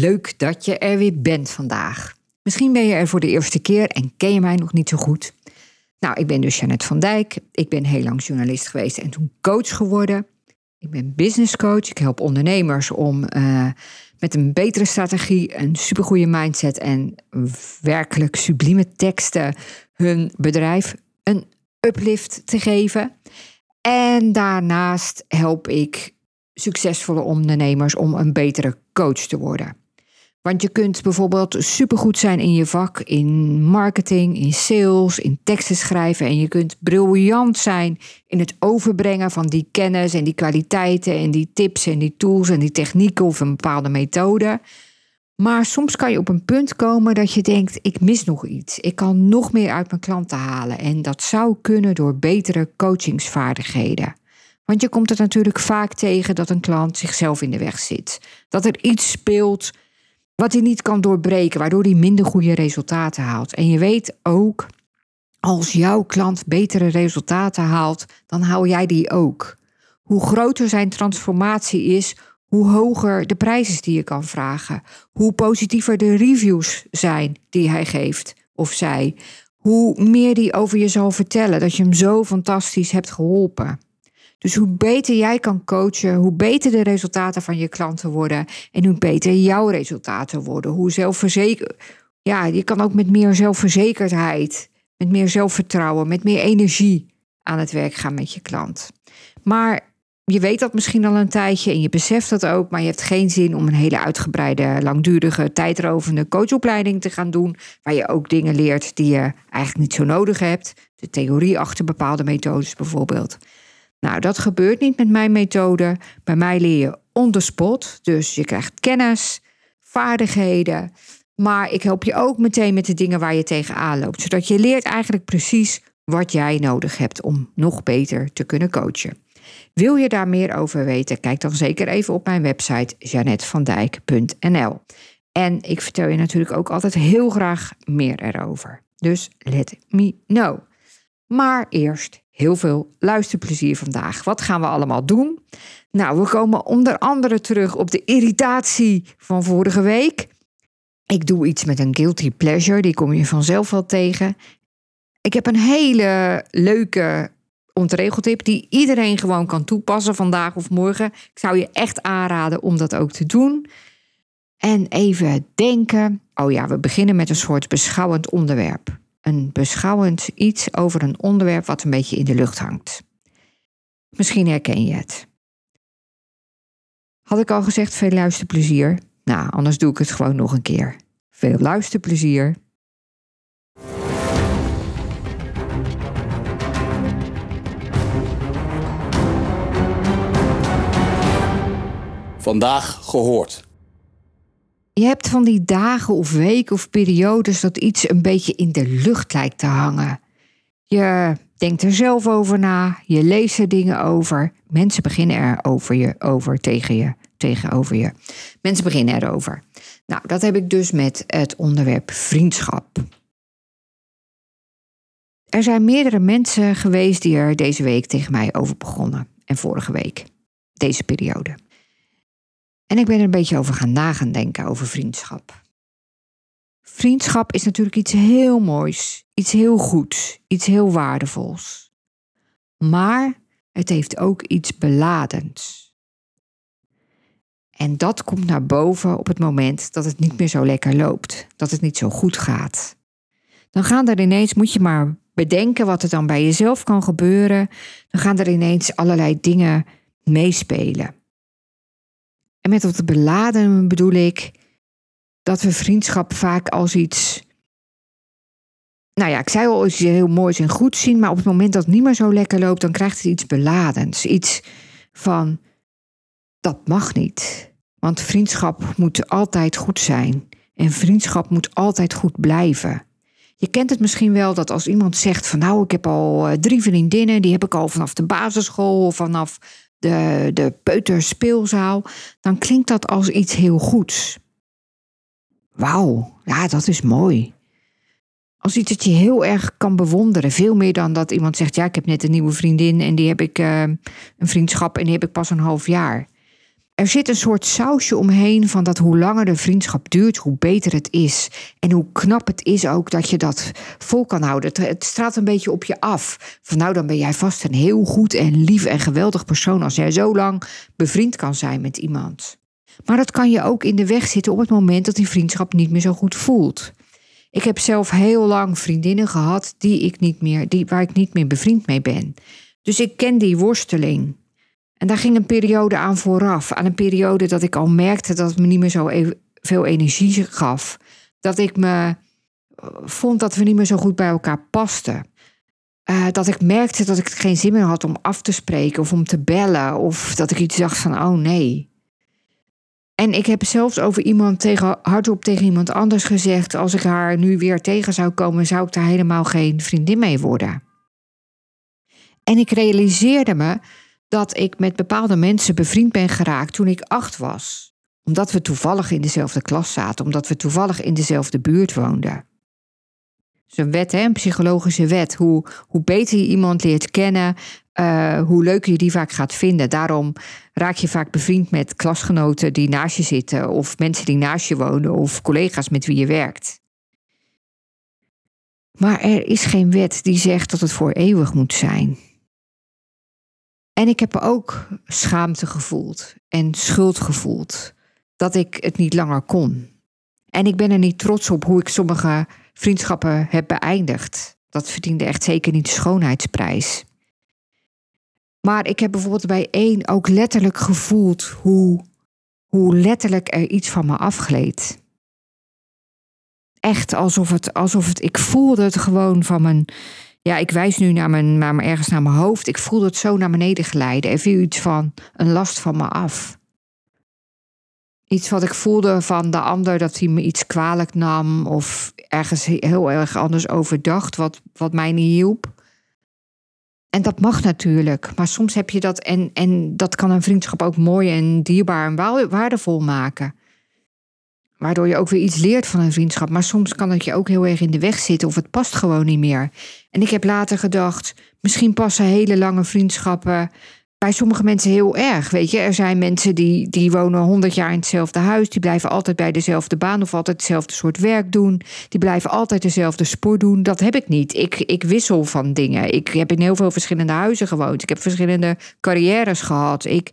leuk dat je er weer bent vandaag. Misschien ben je er voor de eerste keer en ken je mij nog niet zo goed. Nou, ik ben dus Jeannette van Dijk. Ik ben heel lang journalist geweest en toen coach geworden. Ik ben business coach. Ik help ondernemers om uh, met een betere strategie, een supergoeie mindset en werkelijk sublieme teksten hun bedrijf een uplift te geven. En daarnaast help ik succesvolle ondernemers om een betere coach te worden. Want je kunt bijvoorbeeld supergoed zijn in je vak, in marketing, in sales, in teksten schrijven. En je kunt briljant zijn in het overbrengen van die kennis en die kwaliteiten en die tips en die tools en die technieken of een bepaalde methode. Maar soms kan je op een punt komen dat je denkt: ik mis nog iets. Ik kan nog meer uit mijn klanten halen. En dat zou kunnen door betere coachingsvaardigheden. Want je komt er natuurlijk vaak tegen dat een klant zichzelf in de weg zit. Dat er iets speelt wat hij niet kan doorbreken, waardoor hij minder goede resultaten haalt. En je weet ook, als jouw klant betere resultaten haalt, dan haal jij die ook. Hoe groter zijn transformatie is, hoe hoger de prijs is die je kan vragen. Hoe positiever de reviews zijn die hij geeft of zij. Hoe meer die over je zal vertellen dat je hem zo fantastisch hebt geholpen. Dus hoe beter jij kan coachen, hoe beter de resultaten van je klanten worden en hoe beter jouw resultaten worden. Hoe zelfverzeker. Ja, je kan ook met meer zelfverzekerdheid, met meer zelfvertrouwen, met meer energie aan het werk gaan met je klant. Maar je weet dat misschien al een tijdje en je beseft dat ook, maar je hebt geen zin om een hele uitgebreide, langdurige, tijdrovende coachopleiding te gaan doen, waar je ook dingen leert die je eigenlijk niet zo nodig hebt. De theorie achter bepaalde methodes bijvoorbeeld. Nou, dat gebeurt niet met mijn methode. Bij mij leer je on the spot. Dus je krijgt kennis, vaardigheden. Maar ik help je ook meteen met de dingen waar je tegenaan loopt. Zodat je leert eigenlijk precies wat jij nodig hebt om nog beter te kunnen coachen. Wil je daar meer over weten? Kijk dan zeker even op mijn website janetvandijk.nl. En ik vertel je natuurlijk ook altijd heel graag meer erover. Dus let me know. Maar eerst heel veel luisterplezier vandaag. Wat gaan we allemaal doen? Nou, we komen onder andere terug op de irritatie van vorige week. Ik doe iets met een guilty pleasure, die kom je vanzelf wel tegen. Ik heb een hele leuke ontregeltip die iedereen gewoon kan toepassen vandaag of morgen. Ik zou je echt aanraden om dat ook te doen. En even denken. Oh ja, we beginnen met een soort beschouwend onderwerp een beschouwend iets over een onderwerp wat een beetje in de lucht hangt. Misschien herken je het. Had ik al gezegd veel luisterplezier? Nou, anders doe ik het gewoon nog een keer. Veel luisterplezier. Vandaag gehoord. Je hebt van die dagen of weken of periodes dat iets een beetje in de lucht lijkt te hangen. Je denkt er zelf over na, je leest er dingen over. Mensen beginnen er over je, over tegen je, tegenover je. Mensen beginnen erover. Nou, dat heb ik dus met het onderwerp vriendschap. Er zijn meerdere mensen geweest die er deze week tegen mij over begonnen. En vorige week, deze periode. En ik ben er een beetje over gaan nagaan denken over vriendschap. Vriendschap is natuurlijk iets heel moois, iets heel goeds, iets heel waardevols. Maar het heeft ook iets beladends. En dat komt naar boven op het moment dat het niet meer zo lekker loopt, dat het niet zo goed gaat. Dan gaan er ineens, moet je maar bedenken wat er dan bij jezelf kan gebeuren, dan gaan er ineens allerlei dingen meespelen. En met dat beladen bedoel ik dat we vriendschap vaak als iets. Nou ja, ik zei al iets heel moois en goed zien, maar op het moment dat het niet meer zo lekker loopt, dan krijgt het iets beladends. Iets van dat mag niet. Want vriendschap moet altijd goed zijn. En vriendschap moet altijd goed blijven. Je kent het misschien wel dat als iemand zegt van nou, ik heb al eh, drie vriendinnen, die heb ik al vanaf de basisschool of vanaf de, de peuterspeelzaal, dan klinkt dat als iets heel goeds. Wauw, ja, dat is mooi. Als iets dat je heel erg kan bewonderen. Veel meer dan dat iemand zegt: Ja, ik heb net een nieuwe vriendin en die heb ik uh, een vriendschap en die heb ik pas een half jaar. Er zit een soort sausje omheen van dat hoe langer de vriendschap duurt, hoe beter het is. En hoe knap het is ook dat je dat vol kan houden. Het, het straalt een beetje op je af. Van nou, dan ben jij vast een heel goed en lief en geweldig persoon als jij zo lang bevriend kan zijn met iemand. Maar dat kan je ook in de weg zitten op het moment dat die vriendschap niet meer zo goed voelt. Ik heb zelf heel lang vriendinnen gehad die ik niet meer, die, waar ik niet meer bevriend mee ben. Dus ik ken die worsteling. En daar ging een periode aan vooraf. Aan een periode dat ik al merkte dat het me niet meer zo e-, veel energie gaf. Dat ik me eh, vond dat we niet meer zo goed bij elkaar pasten. Uh, dat ik merkte dat ik geen zin meer had om af te spreken of om te bellen. Of dat ik iets dacht van, oh nee. En ik heb zelfs over iemand tegen, hardop tegen iemand anders gezegd: als ik haar nu weer tegen zou komen, zou ik daar helemaal geen vriendin mee worden. En ik realiseerde me dat ik met bepaalde mensen bevriend ben geraakt toen ik acht was. Omdat we toevallig in dezelfde klas zaten, omdat we toevallig in dezelfde buurt woonden. Het is een wet, een psychologische wet. Hoe, hoe beter je iemand leert kennen, uh, hoe leuker je die vaak gaat vinden. Daarom raak je vaak bevriend met klasgenoten die naast je zitten, of mensen die naast je wonen, of collega's met wie je werkt. Maar er is geen wet die zegt dat het voor eeuwig moet zijn. En ik heb ook schaamte gevoeld en schuld gevoeld dat ik het niet langer kon. En ik ben er niet trots op hoe ik sommige vriendschappen heb beëindigd. Dat verdiende echt zeker niet de schoonheidsprijs. Maar ik heb bijvoorbeeld bij één ook letterlijk gevoeld hoe, hoe letterlijk er iets van me afgleed. Echt alsof het, alsof het, ik voelde het gewoon van mijn, ja, ik wijs nu naar mijn, naar mijn, ergens naar mijn hoofd. Ik voelde het zo naar beneden glijden. Viel iets van een last van me af. Iets wat ik voelde van de ander, dat hij me iets kwalijk nam of ergens heel erg anders over dacht, wat, wat mij niet hielp. En dat mag natuurlijk, maar soms heb je dat en, en dat kan een vriendschap ook mooi en dierbaar en waardevol maken. Waardoor je ook weer iets leert van een vriendschap. Maar soms kan het je ook heel erg in de weg zitten of het past gewoon niet meer. En ik heb later gedacht, misschien passen hele lange vriendschappen bij sommige mensen heel erg. Weet je, er zijn mensen die, die wonen honderd jaar in hetzelfde huis. Die blijven altijd bij dezelfde baan of altijd hetzelfde soort werk doen. Die blijven altijd dezelfde sport doen. Dat heb ik niet. Ik, ik wissel van dingen. Ik heb in heel veel verschillende huizen gewoond. Ik heb verschillende carrières gehad. Ik,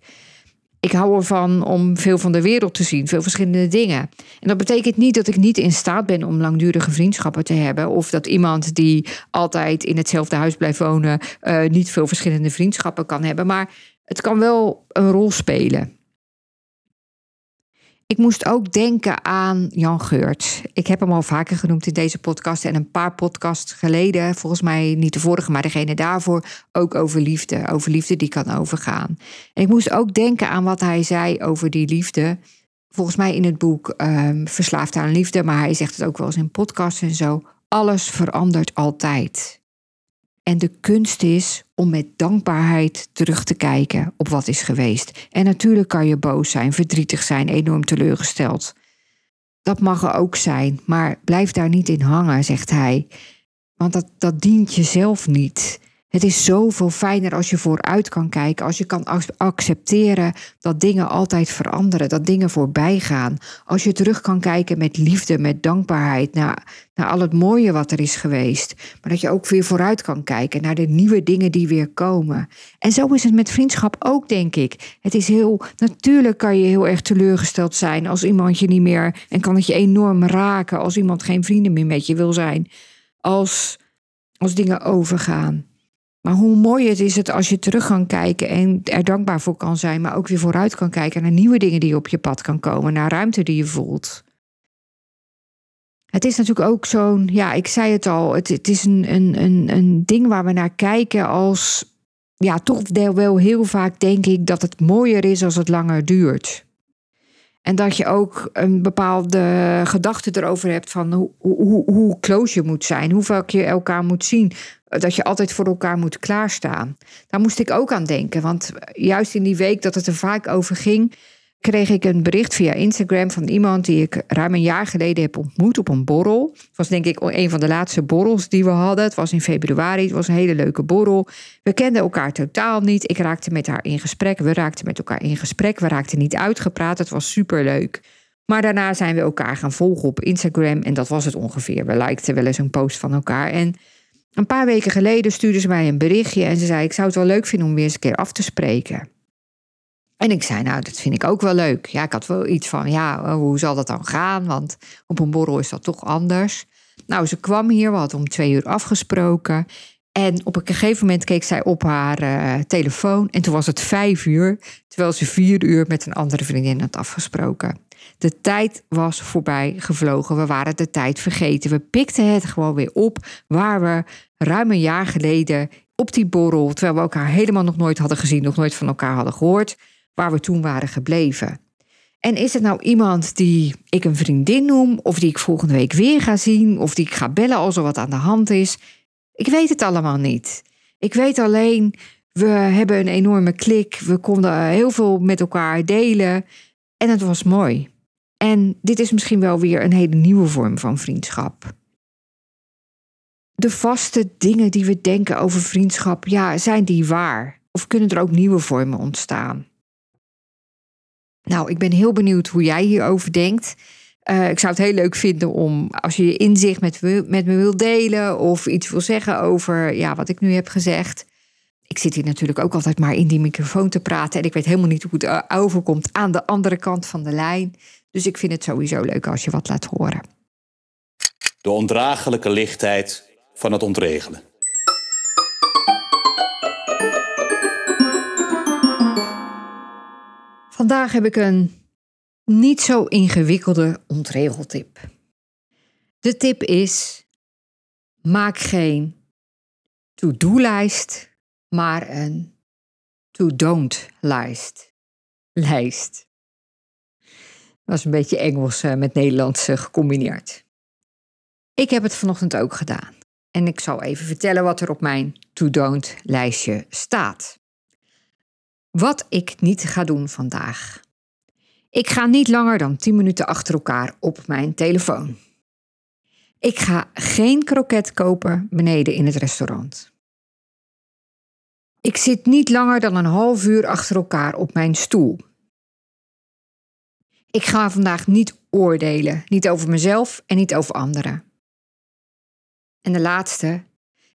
ik hou ervan om veel van de wereld te zien, veel verschillende dingen. En dat betekent niet dat ik niet in staat ben om langdurige vriendschappen te hebben. Of dat iemand die altijd in hetzelfde huis blijft wonen, uh, niet veel verschillende vriendschappen kan hebben. Maar het kan wel een rol spelen. Ik moest ook denken aan Jan Geurt. Ik heb hem al vaker genoemd in deze podcast en een paar podcasts geleden, volgens mij niet de vorige, maar degene daarvoor, ook over liefde. Over liefde die kan overgaan. Ik moest ook denken aan wat hij zei over die liefde. Volgens mij in het boek um, Verslaafd aan liefde, maar hij zegt het ook wel eens in podcasts en zo. Alles verandert altijd. En de kunst is om met dankbaarheid terug te kijken op wat is geweest. En natuurlijk kan je boos zijn, verdrietig zijn, enorm teleurgesteld. Dat mag er ook zijn, maar blijf daar niet in hangen, zegt hij. Want dat, dat dient jezelf niet. Het is zoveel fijner als je vooruit kan kijken, als je kan accepteren dat dingen altijd veranderen, dat dingen voorbij gaan. Als je terug kan kijken met liefde, met dankbaarheid naar, naar al het mooie wat er is geweest. Maar dat je ook weer vooruit kan kijken naar de nieuwe dingen die weer komen. En zo is het met vriendschap ook, denk ik. Het is heel, natuurlijk kan je heel erg teleurgesteld zijn als iemand je niet meer, en kan het je enorm raken als iemand geen vrienden meer met je wil zijn. Als, als dingen overgaan. Maar hoe mooi het is het als je terug kan kijken en er dankbaar voor kan zijn, maar ook weer vooruit kan kijken naar nieuwe dingen die op je pad kan komen, naar ruimte die je voelt. Het is natuurlijk ook zo'n, ja, ik zei het al, het, het is een, een, een, een ding waar we naar kijken als, ja, toch wel heel vaak denk ik dat het mooier is als het langer duurt. En dat je ook een bepaalde gedachte erover hebt van hoe, hoe, hoe close je moet zijn, hoeveel je elkaar moet zien, dat je altijd voor elkaar moet klaarstaan. Daar moest ik ook aan denken, want juist in die week dat het er vaak over ging, kreeg ik een bericht via Instagram van iemand die ik ruim een jaar geleden heb ontmoet op een borrel. Het was denk ik een van de laatste borrels die we hadden. Het was in februari, het was een hele leuke borrel. We kenden elkaar totaal niet. Ik raakte met haar in gesprek, we raakten met elkaar in gesprek. We raakten niet uitgepraat, het was superleuk. Maar daarna zijn we elkaar gaan volgen op Instagram en dat was het ongeveer. We likten wel eens een post van elkaar en... Een paar weken geleden stuurde ze mij een berichtje en ze zei: Ik zou het wel leuk vinden om weer eens een keer af te spreken. En ik zei, nou, dat vind ik ook wel leuk. Ja, ik had wel iets van, ja, hoe zal dat dan gaan? Want op een borrel is dat toch anders. Nou, ze kwam hier, we hadden om twee uur afgesproken. En op een gegeven moment keek zij op haar uh, telefoon. En toen was het vijf uur, terwijl ze vier uur met een andere vriendin had afgesproken. De tijd was voorbij gevlogen. We waren de tijd vergeten. We pikten het gewoon weer op waar we ruim een jaar geleden op die borrel, terwijl we elkaar helemaal nog nooit hadden gezien, nog nooit van elkaar hadden gehoord, waar we toen waren gebleven. En is het nou iemand die ik een vriendin noem, of die ik volgende week weer ga zien, of die ik ga bellen als er wat aan de hand is? Ik weet het allemaal niet. Ik weet alleen, we hebben een enorme klik, we konden heel veel met elkaar delen en het was mooi. En dit is misschien wel weer een hele nieuwe vorm van vriendschap. De vaste dingen die we denken over vriendschap, ja, zijn die waar? Of kunnen er ook nieuwe vormen ontstaan? Nou, ik ben heel benieuwd hoe jij hierover denkt. Uh, ik zou het heel leuk vinden om, als je je inzicht met, met me wilt delen of iets wil zeggen over ja, wat ik nu heb gezegd. Ik zit hier natuurlijk ook altijd maar in die microfoon te praten en ik weet helemaal niet hoe het eh, overkomt aan de andere kant van de lijn. Dus ik vind het sowieso leuk als je wat laat horen. De ondraaglijke lichtheid van het ontregelen. Vandaag heb ik een niet zo ingewikkelde ontregeltip. De tip is: maak geen to-do-lijst, maar een to-don't-lijst. Lijst. Dat is een beetje Engels eh, met Nederlands eh, gecombineerd. Ik heb het vanochtend ook gedaan. En ik zal even vertellen wat er op mijn to-don't lijstje staat. Wat ik niet ga doen vandaag. Ik ga niet langer dan 10 minuten achter elkaar op mijn telefoon. Ik ga geen kroket kopen beneden in het restaurant. Ik zit niet langer dan een half uur achter elkaar op mijn stoel. Ik ga vandaag niet oordelen, niet over mezelf en niet over anderen. En de laatste,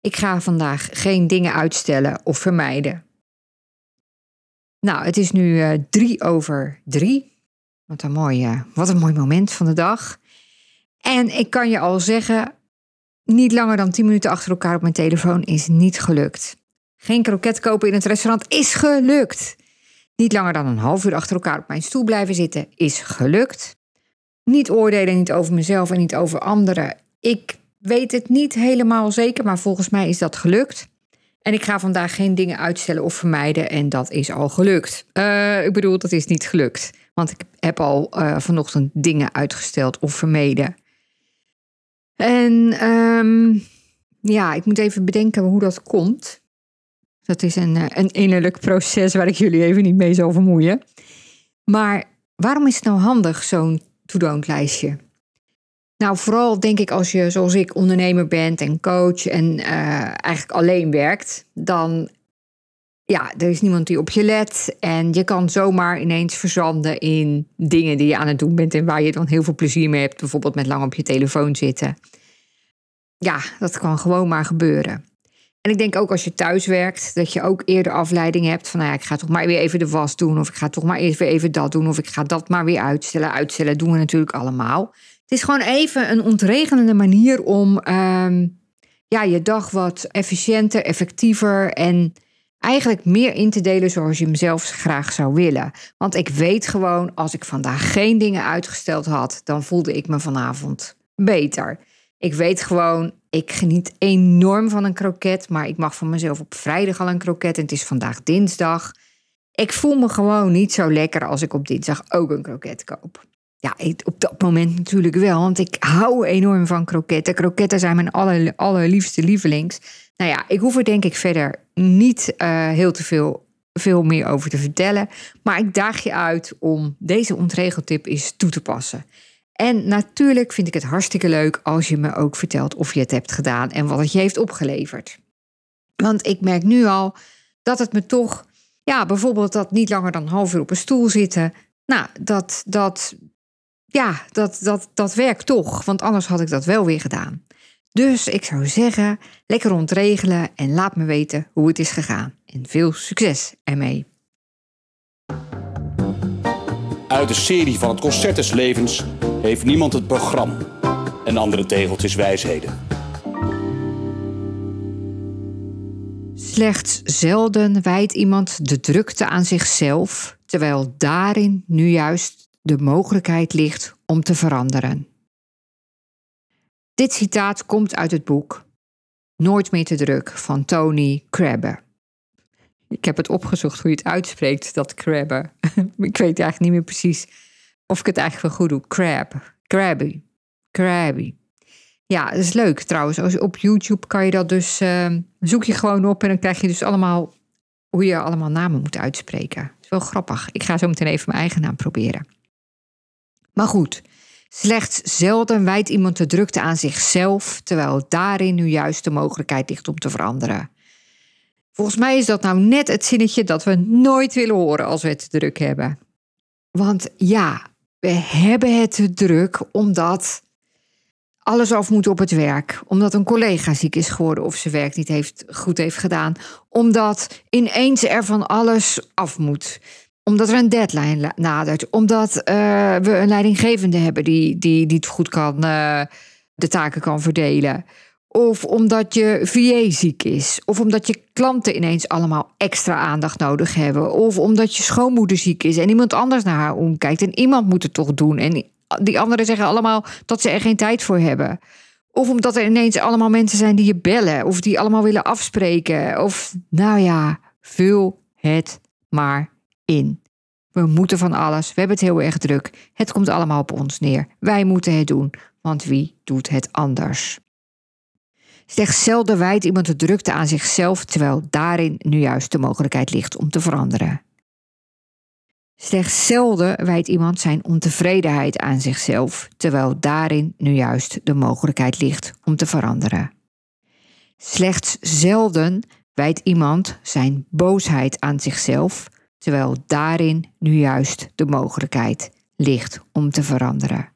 ik ga vandaag geen dingen uitstellen of vermijden. Nou, het is nu uh, drie over drie. Wat een, mooi, uh, wat een mooi moment van de dag. En ik kan je al zeggen, niet langer dan tien minuten achter elkaar op mijn telefoon is niet gelukt. Geen kroket kopen in het restaurant is gelukt. Niet langer dan een half uur achter elkaar op mijn stoel blijven zitten is gelukt. Niet oordelen, niet over mezelf en niet over anderen. Ik weet het niet helemaal zeker, maar volgens mij is dat gelukt. En ik ga vandaag geen dingen uitstellen of vermijden en dat is al gelukt. Uh, ik bedoel, dat is niet gelukt. Want ik heb al uh, vanochtend dingen uitgesteld of vermeden. En um, ja, ik moet even bedenken hoe dat komt. Dat is een, eh, een innerlijk proces waar ik jullie even niet mee zal vermoeien. Maar waarom is het nou handig, zo'n to-don't lijstje? Nou, vooral denk ik als je zoals ik ondernemer bent en coach en uh, eigenlijk alleen werkt, dan ja, er is niemand die op je let en je kan zomaar ineens verzanden in dingen die je aan het doen bent en waar je dan heel veel plezier mee hebt, bijvoorbeeld met lang op je telefoon zitten. Ja, dat kan gewoon maar gebeuren. En ik denk ook als je thuis werkt, dat je ook eerder afleiding hebt van, nou ja, ik ga toch maar weer even de was doen, of ik ga toch maar eerst even dat doen, of ik ga dat maar weer uitstellen. Uitstellen doen we natuurlijk allemaal. Het is gewoon even een ontregelende manier om um, ja, je dag wat efficiënter, effectiever en eigenlijk meer in te delen zoals je hem zelf graag zou willen. Want ik weet gewoon, als ik vandaag geen dingen uitgesteld had, dan voelde ik me vanavond beter. Ik weet gewoon, ik geniet enorm van een kroket, maar ik mag van mezelf op vrijdag al een kroket en het is vandaag dinsdag. ik voel me gewoon niet zo lekker als ik op dinsdag ook een kroket koop. Ja, op dat moment natuurlijk wel, want ik hou enorm van kroketten. Kroketten zijn mijn aller, allerliefste lievelings. Nou ja, ik hoef er denk ik verder niet uh, heel te veel, veel meer over te vertellen. Maar ik daag je uit om deze ontregeltip eens toe te passen. En natuurlijk vind ik het hartstikke leuk als je me ook vertelt of je het hebt gedaan en wat het je heeft opgeleverd. Want ik merk nu al dat het me toch, ja, bijvoorbeeld dat niet langer dan half uur op een stoel zitten. Nou, dat, dat, ja, dat, dat, dat werkt toch, want anders had ik dat wel weer gedaan. Dus ik zou zeggen, lekker ontregelen en laat me weten hoe het is gegaan. En veel succes ermee. Uit de serie van het Concert des Levens heeft niemand het programma en andere tegeltjes wijsheden. Slechts zelden wijdt iemand de drukte aan zichzelf, terwijl daarin nu juist de mogelijkheid ligt om te veranderen. Dit citaat komt uit het boek Nooit meer te druk van Tony Crabbe. Ik heb het opgezocht hoe je het uitspreekt, dat Crabbe. ik weet eigenlijk niet meer precies of ik het eigenlijk wel goed doe. Crab. Crabby. Crabby. Ja, dat is leuk trouwens. Als op YouTube kan je dat dus. Uh, zoek je gewoon op en dan krijg je dus allemaal. hoe je allemaal namen moet uitspreken. Dat is wel grappig. Ik ga zo meteen even mijn eigen naam proberen. Maar goed. Slechts zelden wijdt iemand de drukte aan zichzelf, terwijl daarin nu juist de mogelijkheid ligt om te veranderen. Volgens mij is dat nou net het zinnetje dat we nooit willen horen als we het te druk hebben. Want ja, we hebben het te druk omdat alles af moet op het werk. Omdat een collega ziek is geworden of zijn werk niet heeft, goed heeft gedaan. Omdat ineens er van alles af moet. Omdat er een deadline nadert. Omdat uh, we een leidinggevende hebben die, die niet goed kan, uh, de taken kan verdelen. Of omdat je VA ziek is. Of omdat je klanten ineens allemaal extra aandacht nodig hebben. Of omdat je schoonmoeder ziek is en iemand anders naar haar omkijkt. En iemand moet het toch doen. En die anderen zeggen allemaal dat ze er geen tijd voor hebben. Of omdat er ineens allemaal mensen zijn die je bellen. Of die allemaal willen afspreken. Of nou ja, vul het maar in. We moeten van alles. We hebben het heel erg druk. Het komt allemaal op ons neer. Wij moeten het doen. Want wie doet het anders? Slechts zelden wijdt iemand de drukte aan zichzelf, terwijl daarin nu juist de mogelijkheid ligt om te veranderen. Slechts zelden wijdt iemand zijn ontevredenheid aan zichzelf, terwijl daarin nu juist de mogelijkheid ligt om te veranderen. Slechts zelden wijdt iemand zijn boosheid aan zichzelf, terwijl daarin nu juist de mogelijkheid ligt om te veranderen.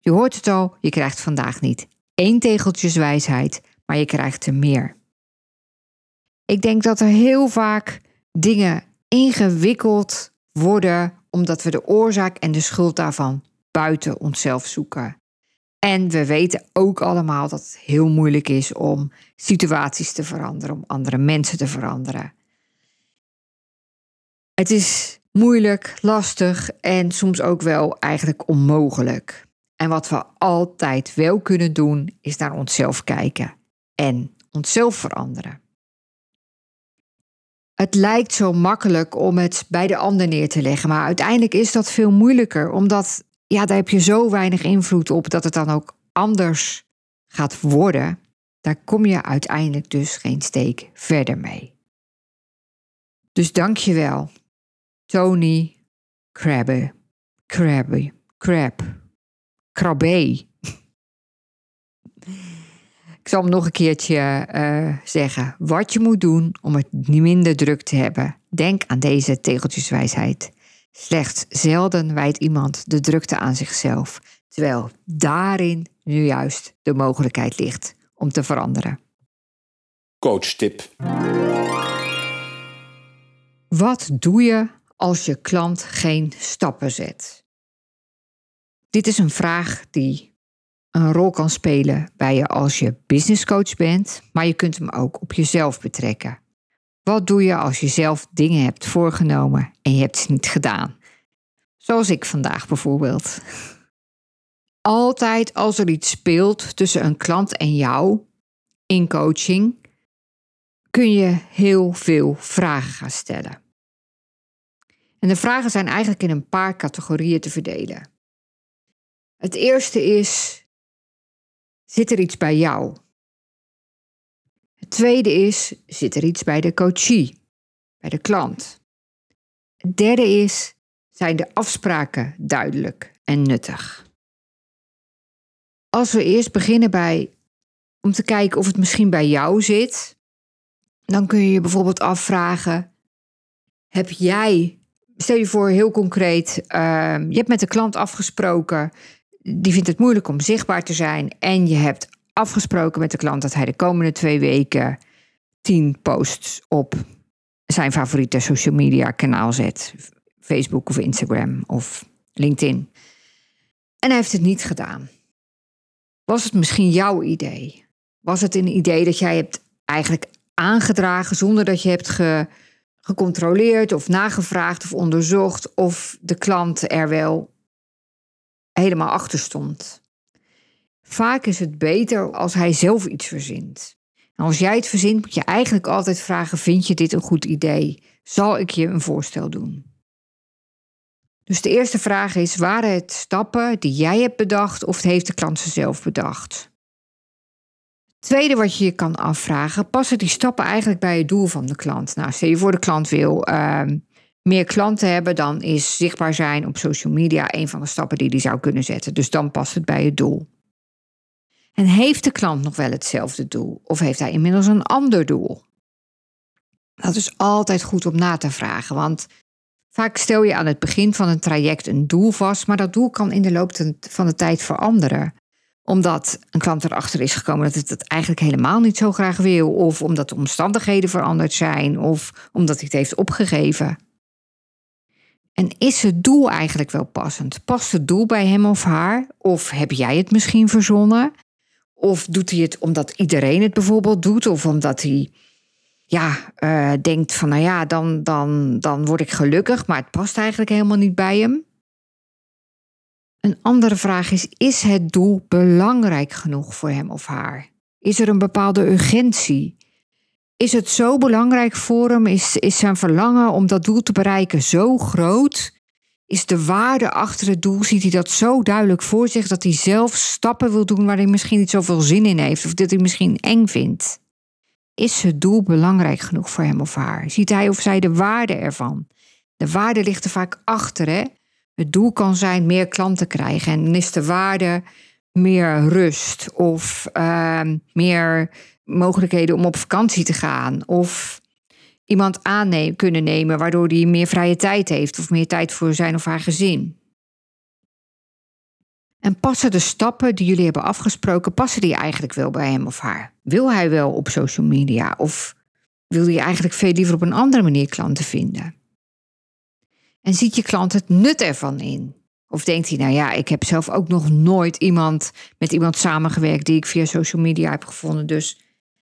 Je hoort het al, je krijgt vandaag niet één tegeltjeswijsheid, maar je krijgt er meer. Ik denk dat er heel vaak dingen ingewikkeld worden omdat we de oorzaak en de schuld daarvan buiten onszelf zoeken. En we weten ook allemaal dat het heel moeilijk is om situaties te veranderen, om andere mensen te veranderen. Het is moeilijk, lastig en soms ook wel eigenlijk onmogelijk. En wat we altijd wel kunnen doen, is naar onszelf kijken en onszelf veranderen. Het lijkt zo makkelijk om het bij de ander neer te leggen, maar uiteindelijk is dat veel moeilijker, omdat ja, daar heb je zo weinig invloed op dat het dan ook anders gaat worden. Daar kom je uiteindelijk dus geen steek verder mee. Dus dank je wel, Tony Krabbe, Krabbe, Crab. Krabbe. Ik zal hem nog een keertje uh, zeggen. Wat je moet doen om het niet minder druk te hebben. Denk aan deze tegeltjeswijsheid. Slechts zelden wijdt iemand de drukte aan zichzelf, terwijl daarin nu juist de mogelijkheid ligt om te veranderen. Coach-tip. Wat doe je als je klant geen stappen zet? Dit is een vraag die een rol kan spelen bij je als je businesscoach bent, maar je kunt hem ook op jezelf betrekken. Wat doe je als je zelf dingen hebt voorgenomen en je hebt ze niet gedaan? Zoals ik vandaag bijvoorbeeld. Altijd als er iets speelt tussen een klant en jou in coaching, kun je heel veel vragen gaan stellen. En de vragen zijn eigenlijk in een paar categorieën te verdelen. Het eerste is: zit er iets bij jou? Het tweede is: zit er iets bij de coachie, bij de klant? Het derde is: zijn de afspraken duidelijk en nuttig? Als we eerst beginnen bij om te kijken of het misschien bij jou zit, dan kun je je bijvoorbeeld afvragen: heb jij, stel je voor heel concreet, ehm, je hebt met de klant afgesproken, die vindt het moeilijk om zichtbaar te zijn en je hebt afgesproken met de klant dat hij de komende twee weken tien posts op zijn favoriete social media kanaal zet. Facebook of Instagram of LinkedIn. En hij heeft het niet gedaan. Was het misschien jouw idee? Was het een idee dat jij hebt eigenlijk aangedragen zonder dat je hebt ge, gecontroleerd of nagevraagd of onderzocht of de klant er wel helemaal achter stond? Vaak is het beter als hij zelf iets verzint. En als jij het verzint, moet je eigenlijk altijd vragen: vind je dit een goed idee? Zal ik je een voorstel doen? Dus de eerste vraag is: waren het stappen die jij hebt bedacht of heeft de klant ze zelf bedacht? Tweede wat je je kan afvragen, passen die stappen eigenlijk bij het doel van de klant? Nou, stel je voor de klant wil uh, meer klanten hebben, dan is zichtbaar zijn op social media een van de stappen die hij zou kunnen zetten. Dus dan past het bij het doel. En heeft de klant nog wel hetzelfde doel? Of heeft hij inmiddels een ander doel? Dat is altijd goed om na te vragen, want vaak stel je aan het begin van een traject een doel vast, maar dat doel kan in de loop van de tijd veranderen omdat een klant erachter is gekomen dat het het eigenlijk helemaal niet zo graag wil, of omdat de omstandigheden veranderd zijn, of omdat hij het heeft opgegeven. En is het doel eigenlijk wel passend? Past het doel bij hem of haar? Of heb jij het misschien verzonnen? Of doet hij het omdat iedereen het bijvoorbeeld doet? Of omdat hij ja, uh, denkt van nou ja, dan, dan, dan word ik gelukkig, maar het past eigenlijk helemaal niet bij hem? Een andere vraag is: is het doel belangrijk genoeg voor hem of haar? Is er een bepaalde urgentie? Is het zo belangrijk voor hem? Is, is zijn verlangen om dat doel te bereiken zo groot? Is de waarde achter het doel, ziet hij dat zo duidelijk voor zich dat hij zelf stappen wil doen waar hij misschien niet zoveel zin in heeft of dat hij misschien eng vindt? Is het doel belangrijk genoeg voor hem of haar? Ziet hij of zij de waarde ervan? De waarde ligt er vaak achter, hè? Het doel kan zijn meer klanten krijgen en dan is de waarde meer rust of uh, meer mogelijkheden om op vakantie te gaan of iemand aan kunnen nemen waardoor hij meer vrije tijd heeft of meer tijd voor zijn of haar gezin. En passen de stappen die jullie hebben afgesproken, passen die eigenlijk wel bij hem of haar? Wil hij wel op social media of wil hij eigenlijk veel liever op een andere manier klanten vinden? En ziet je klant het nut ervan in? Of denkt hij, nou ja, ik heb zelf ook nog nooit iemand met iemand samengewerkt die ik via social media heb gevonden. Dus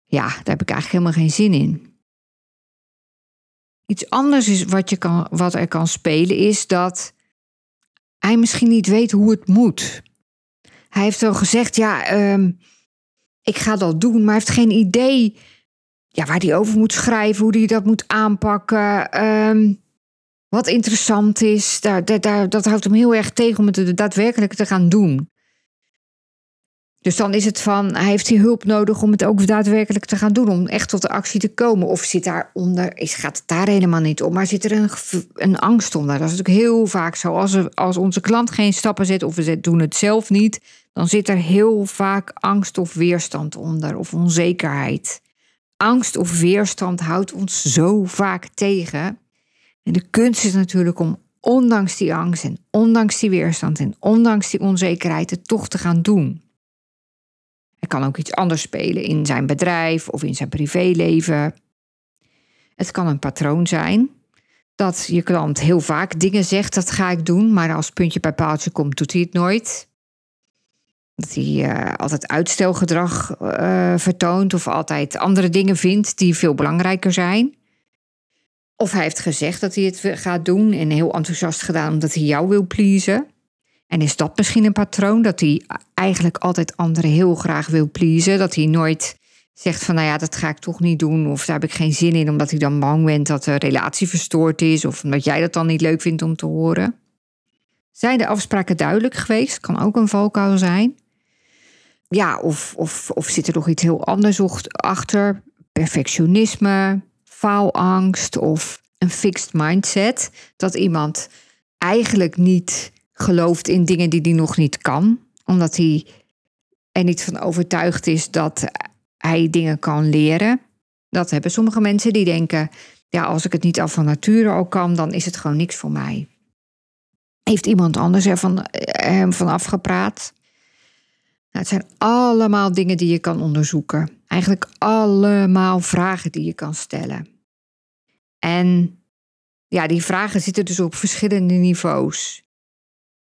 ja, daar heb ik eigenlijk helemaal geen zin in. Iets anders is wat, je kan, wat er kan spelen, is dat hij misschien niet weet hoe het moet. Hij heeft wel gezegd, ja, ehm, ik ga dat doen, maar hij heeft geen idee ja, waar hij over moet schrijven, hoe hij dat moet aanpakken. Um, wat interessant is, daar, daar, dat houdt hem heel erg tegen om het daadwerkelijk te gaan doen. Dus dan is het van, hij heeft die hulp nodig om het ook daadwerkelijk te gaan doen, om echt tot de actie te komen. Of zit daaronder, is, gaat het daar helemaal niet om, maar zit er een, een angst onder? Dat is natuurlijk heel vaak zo. Als, als onze klant geen stappen zet of we doen het zelf niet, dan zit er heel vaak angst of weerstand onder, of onzekerheid. Angst of weerstand houdt ons zo vaak tegen. En de kunst is natuurlijk om ondanks die angst en ondanks die weerstand en ondanks die onzekerheid het toch te gaan doen. Er kan ook iets anders spelen in zijn bedrijf of in zijn privéleven. Het kan een patroon zijn dat je klant heel vaak dingen zegt, dat ga ik doen, maar als puntje bij paaltje komt, doet hij het nooit. Dat hij uh, altijd uitstelgedrag uh, vertoont of altijd andere dingen vindt die veel belangrijker zijn. Of hij heeft gezegd dat hij het gaat doen en heel enthousiast gedaan omdat hij jou wil pleasen. En is dat misschien een patroon dat hij eigenlijk altijd anderen heel graag wil pleasen? Dat hij nooit zegt van nou ja, dat ga ik toch niet doen. Of daar heb ik geen zin in, omdat hij dan bang bent dat de relatie verstoord is. Of omdat jij dat dan niet leuk vindt om te horen. Zijn de afspraken duidelijk geweest? Kan ook een valkuil zijn. Ja, of, of, of zit er nog iets heel anders achter? Perfectionisme, faalangst of een fixed mindset. Dat iemand eigenlijk niet gelooft in dingen die hij nog niet kan, omdat hij er niet van overtuigd is dat hij dingen kan leren. Dat hebben sommige mensen die denken: ja, als ik het niet af van nature al kan, dan is het gewoon niks voor mij. Heeft iemand anders er van, hem van afgepraat? Nou, het zijn allemaal dingen die je kan onderzoeken. Eigenlijk allemaal vragen die je kan stellen. En ja, die vragen zitten dus op verschillende niveaus.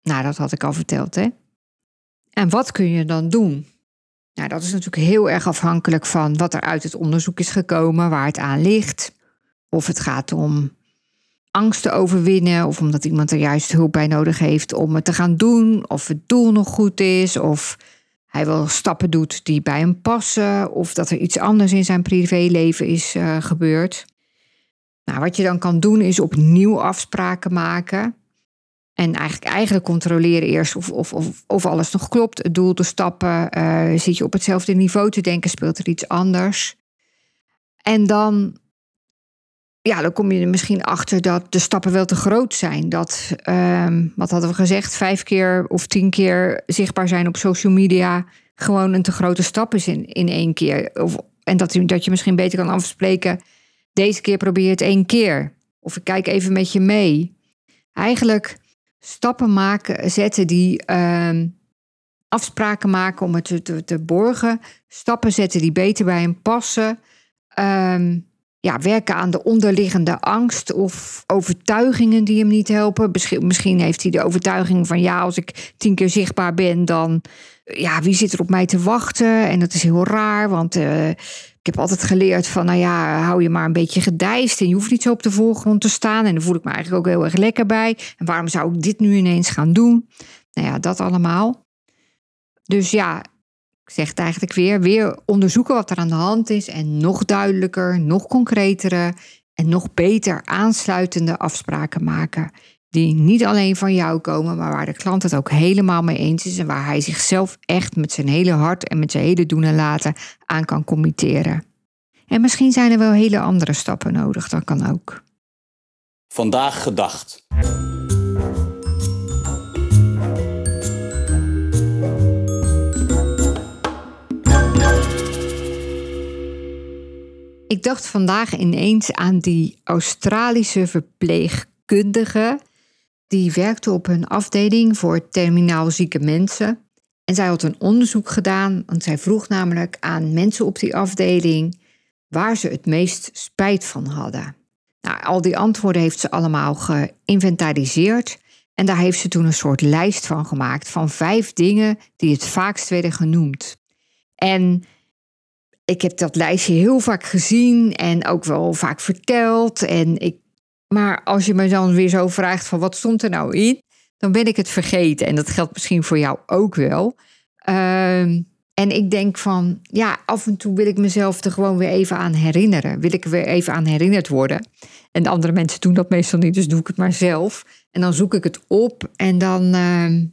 Nou, dat had ik al verteld, hè? En wat kun je dan doen? Nou, dat is natuurlijk heel erg afhankelijk van wat er uit het onderzoek is gekomen, waar het aan ligt. Of het gaat om angst te overwinnen, of omdat iemand er juist hulp bij nodig heeft om het te gaan doen, of het doel nog goed is, of hij wel stappen doet die bij hem passen, of dat er iets anders in zijn privéleven is uh, gebeurd. Nou, wat je dan kan doen is opnieuw afspraken maken. En eigenlijk, eigenlijk controleren eerst of, of, of, of alles nog klopt. Het doel, de stappen. Uh, zit je op hetzelfde niveau te denken? Speelt er iets anders? En dan, ja, dan kom je er misschien achter dat de stappen wel te groot zijn. Dat, um, wat hadden we gezegd, vijf keer of tien keer zichtbaar zijn op social media gewoon een te grote stap is in, in één keer. Of, en dat, dat je misschien beter kan afspreken deze keer probeer je het één keer. Of ik kijk even met je mee. Eigenlijk stappen maken, zetten die ehm, afspraken maken om het te, te, borgen. Stappen zetten die beter bij hem passen. Um, ja, werken aan de onderliggende angst of overtuigingen die hem niet helpen. Misschien heeft hij de overtuiging van ja, als ik tien keer zichtbaar ben, dan ja, wie zit er op mij te wachten? En dat is heel raar, want uh, ik heb altijd geleerd van, nou ja, hou je maar een beetje gedijst en je hoeft niet zo op de voorgrond te staan. En daar voel ik me eigenlijk ook heel erg lekker bij. En waarom zou ik dit nu ineens gaan doen? Nou ja, dat allemaal. Dus ja, ik zeg het eigenlijk weer, weer onderzoeken wat er aan de hand is en nog duidelijker, nog concretere en nog beter aansluitende afspraken maken. Die niet alleen van jou komen, maar waar de klant het ook helemaal mee eens is en waar hij zichzelf echt met zijn hele hart en met zijn hele doen en laten aan kan committeren. En misschien zijn er wel hele andere stappen nodig, dat kan ook. Vandaag gedacht. Ik dacht vandaag ineens aan die Australische verpleegkundige. Die werkte op een afdeling voor terminaal zieke mensen. En zij had een onderzoek gedaan, want zij vroeg namelijk aan mensen op die afdeling waar ze het meest spijt van hadden. Nou, al die antwoorden heeft ze allemaal geïnventariseerd. En daar heeft ze toen een soort lijst van gemaakt van vijf dingen die het vaakst werden genoemd. En ik heb dat lijstje heel vaak gezien en ook wel vaak verteld. En ik, maar als je me dan weer zo vraagt van wat stond er nou in, dan ben ik het vergeten. En dat geldt misschien voor jou ook wel. Ehm, en ik denk van, ja, af en toe wil ik mezelf er gewoon weer even aan herinneren. Wil ik er weer even aan herinnerd worden. En de andere mensen doen dat meestal niet, dus doe ik het maar zelf. En dan zoek ik het op en dan, ehm,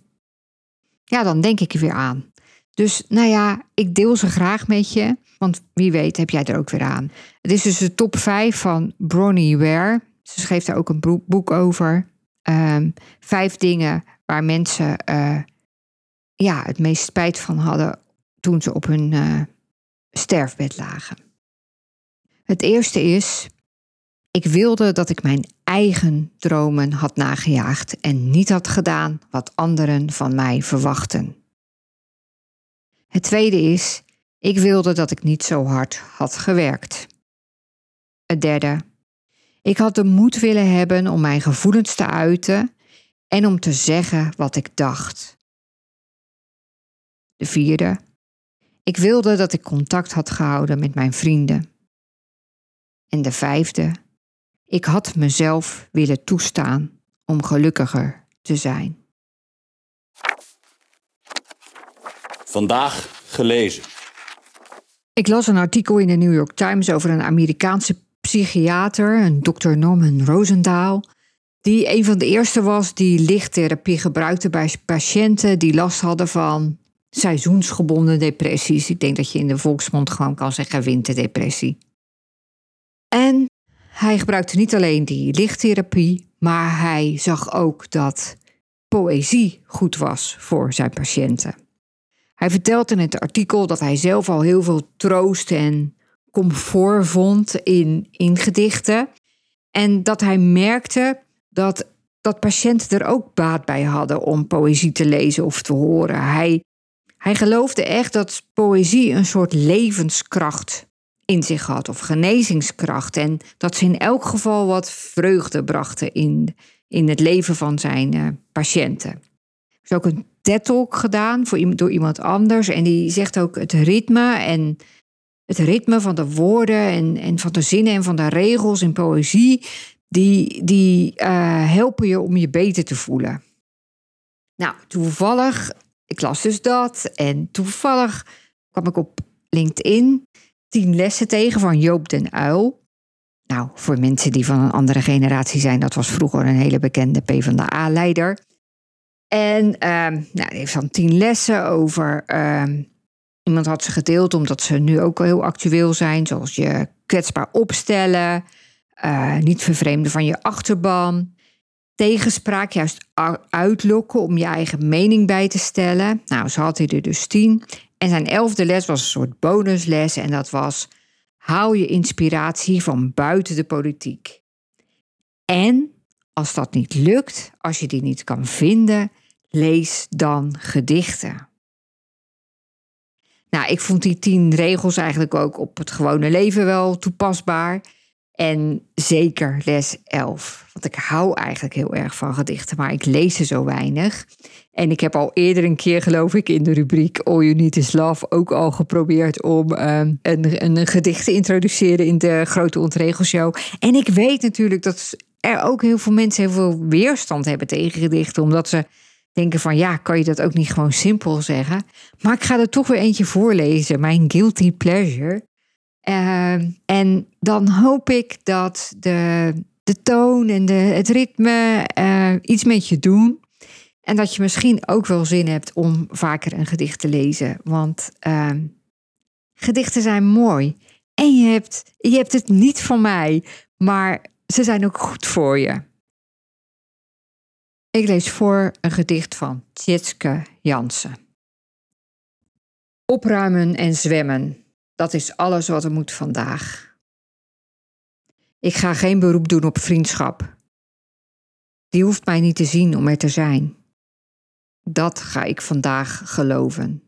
ja, dan denk ik er weer aan. Dus nou ja, ik deel ze graag met je. Want wie weet heb jij er ook weer aan. Het is dus de top 5 van Bronnie Ware. Ze schreef daar ook een boek over. Um, vijf dingen waar mensen uh, ja, het meest spijt van hadden toen ze op hun uh, sterfbed lagen. Het eerste is, ik wilde dat ik mijn eigen dromen had nagejaagd en niet had gedaan wat anderen van mij verwachten. Het tweede is, ik wilde dat ik niet zo hard had gewerkt. Het derde. Ik had de moed willen hebben om mijn gevoelens te uiten en om te zeggen wat ik dacht. De vierde. Ik wilde dat ik contact had gehouden met mijn vrienden. En de vijfde. Ik had mezelf willen toestaan om gelukkiger te zijn. Vandaag gelezen. Ik las een artikel in de New York Times over een Amerikaanse psychiater, een dokter Norman Rosendaal, die een van de eerste was die lichttherapie gebruikte bij patiënten die last hadden van seizoensgebonden depressies. Ik denk dat je in de volksmond gewoon kan zeggen winterdepressie. En hij gebruikte niet alleen die lichttherapie, maar hij zag ook dat poëzie goed was voor zijn patiënten. Hij vertelt in het artikel dat hij zelf al heel veel troost en comfort vond in, in gedichten. En dat hij merkte dat, dat patiënten er ook baat bij hadden om poëzie te lezen of te horen. Hij, hij geloofde echt dat poëzie een soort levenskracht in zich had, of genezingskracht. En dat ze in elk geval wat vreugde brachten in, in het leven van zijn uh, patiënten. Is ook een TED-talk gedaan voor, door iemand anders. En die zegt ook het ritme en het ritme van de woorden en, en van de zinnen en van de regels in poëzie, die, die uh, helpen je om je beter te voelen. Nou, toevallig, ik las dus dat en toevallig kwam ik op LinkedIn tien lessen tegen van Joop den Uil. Nou, voor mensen die van een andere generatie zijn, dat was vroeger een hele bekende PvdA-leider. En uh, nou, heeft dan tien lessen over. Uh, iemand had ze gedeeld omdat ze nu ook heel actueel zijn, zoals je kwetsbaar opstellen, uh, niet vervreemden van je achterban, tegenspraak juist uitlokken om je eigen mening bij te stellen. Nou, zo had hij er dus tien. En zijn elfde les was een soort bonusles en dat was hou je inspiratie van buiten de politiek. En als dat niet lukt, als je die niet kan vinden, lees dan gedichten. Nou, ik vond die tien regels eigenlijk ook op het gewone leven wel toepasbaar. En zeker les 11. Want ik hou eigenlijk heel erg van gedichten, maar ik lees ze zo weinig. En ik heb al eerder een keer, geloof ik, in de rubriek All You Need Is Love ook al geprobeerd om um, een, een gedicht te introduceren in de Grote Ontregelshow. En ik weet natuurlijk dat er ook heel veel mensen heel veel weerstand hebben tegen gedichten, omdat ze denken van ja, kan je dat ook niet gewoon simpel zeggen? Maar ik ga er toch weer eentje voorlezen, mijn guilty pleasure. Uh, en dan hoop ik dat de, de toon en de, het ritme uh, iets met je doen. En dat je misschien ook wel zin hebt om vaker een gedicht te lezen. Want uh, gedichten zijn mooi. En je hebt, je hebt het niet van mij, maar ze zijn ook goed voor je. Ik lees voor een gedicht van Tjitske Jansen. Opruimen en zwemmen, dat is alles wat er moet vandaag. Ik ga geen beroep doen op vriendschap. Die hoeft mij niet te zien om er te zijn. Dat ga ik vandaag geloven.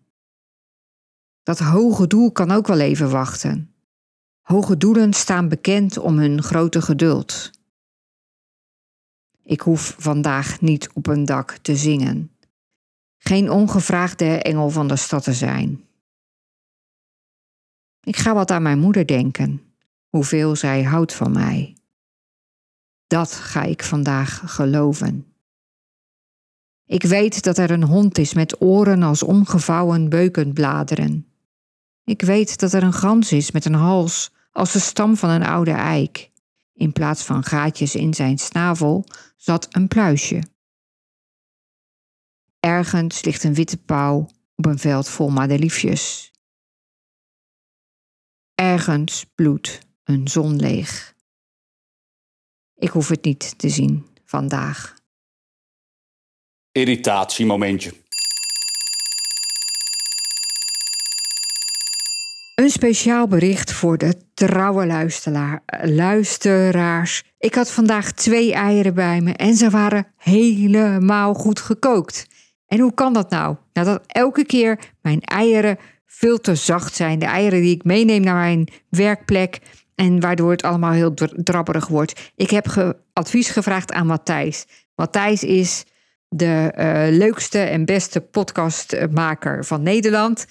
Dat hoge doel kan ook wel even wachten. Hoge doelen staan bekend om hun grote geduld. Ik hoef vandaag niet op een dak te zingen. Geen ongevraagde engel van de stad te zijn. Ik ga wat aan mijn moeder denken, hoeveel zij houdt van mij. Dat ga ik vandaag geloven. Ik weet dat er een hond is met oren als omgevouwen beukenbladeren. Ik weet dat er een gans is met een hals als de stam van een oude eik. In plaats van gaatjes in zijn snavel zat een pluisje. Ergens ligt een witte pauw op een veld vol madeliefjes. Ergens bloedt een zon leeg. Ik hoef het niet te zien vandaag. Irritatiemomentje. Een speciaal bericht voor de trouwe luisteraars. Ik had vandaag twee eieren bij me en ze waren helemaal goed gekookt. En hoe kan dat nou? Nou, dat elke keer mijn eieren veel te zacht zijn. De eieren die ik meeneem naar mijn werkplek. En waardoor het allemaal heel drabberig wordt. Ik heb advies gevraagd aan Matthijs. Matthijs is de uh, leukste en beste podcastmaker van Nederland.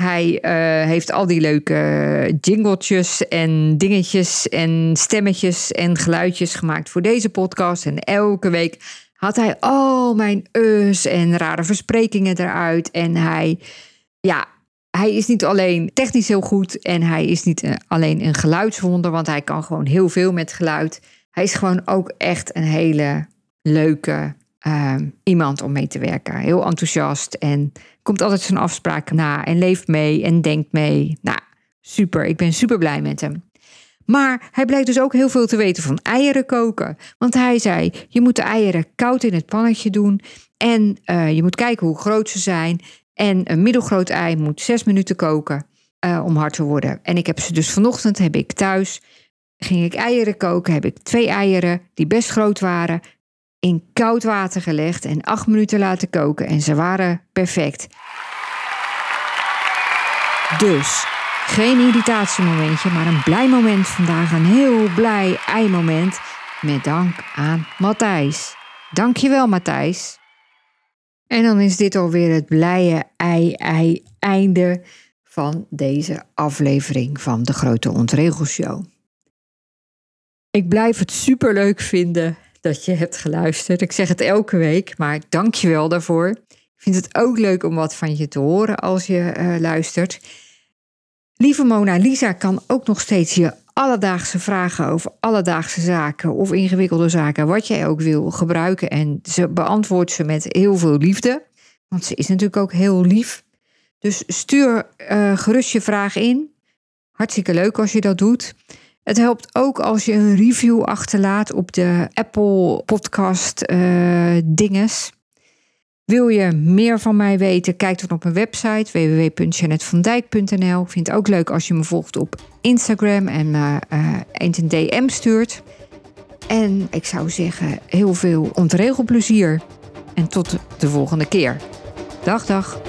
Hij uh, heeft al die leuke jingletjes en dingetjes en stemmetjes en geluidjes gemaakt voor deze podcast. En elke week had hij al mijn us en rare versprekingen eruit. En hij, ja, hij is niet alleen technisch heel goed en hij is niet eh, alleen een geluidswonder, want hij kan gewoon heel veel met geluid. Hij is gewoon ook echt een hele leuke ehm, iemand om mee te werken. Heel enthousiast en komt altijd zijn afspraken na en leeft mee en denkt mee. Nou, super. Ik ben super blij met hem. Maar hij blijkt dus ook heel veel te weten van eieren koken. Want hij zei: je moet de eieren koud in het pannetje doen. En uh, je moet kijken hoe groot ze zijn. En een middelgroot ei moet zes minuten koken uh, om hard te worden. En ik heb ze dus vanochtend, heb ik thuis, ging ik eieren koken. Heb ik twee eieren die best groot waren, in koud water gelegd en acht minuten laten koken. En ze waren perfect. Dus geen irritatiemomentje, maar een blij moment vandaag. Een heel blij ei-moment. Met dank aan Matthijs. Dankjewel, Matthijs. En dan is dit alweer het blije ei-ei-einde van deze aflevering van de Grote Ontregelshow. Ik blijf het superleuk vinden dat je hebt geluisterd. Ik zeg het elke week, maar dank je wel daarvoor. Ik vind het ook leuk om wat van je te horen als je uh, luistert. Lieve Mona Lisa kan ook nog steeds je alledaagse vragen over alledaagse zaken of ingewikkelde zaken, wat jij ook wil, gebruiken. En ze beantwoordt ze met heel veel liefde, want ze is natuurlijk ook heel lief. Dus stuur uh, gerust je vraag in. Hartstikke leuk als je dat doet. Het helpt ook als je een review achterlaat op de Apple Podcast uh, dinges. Wil je meer van mij weten? Kijk dan op mijn website www.janetvandijk.nl. Vind het ook leuk als je me volgt op Instagram en uh, eens een DM stuurt. En ik zou zeggen, heel veel ontregelplezier. En tot de volgende keer. Dag, dag.